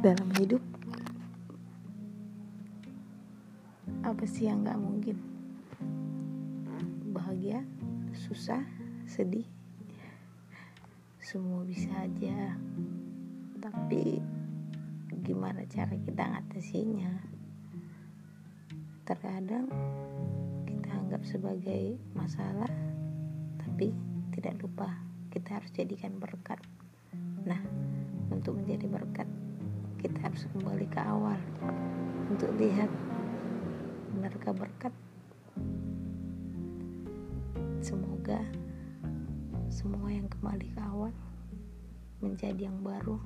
dalam hidup? Apa sih yang nggak mungkin? Bahagia susah sedih. Semua bisa aja. Tapi gimana cara kita ngatasinya? Terkadang kita anggap sebagai masalah tapi tidak lupa kita harus jadikan berkat. Nah untuk menjadi berkat kita harus kembali ke awal untuk lihat benarkah berkat. Semoga semua yang kembali ke awal menjadi yang baru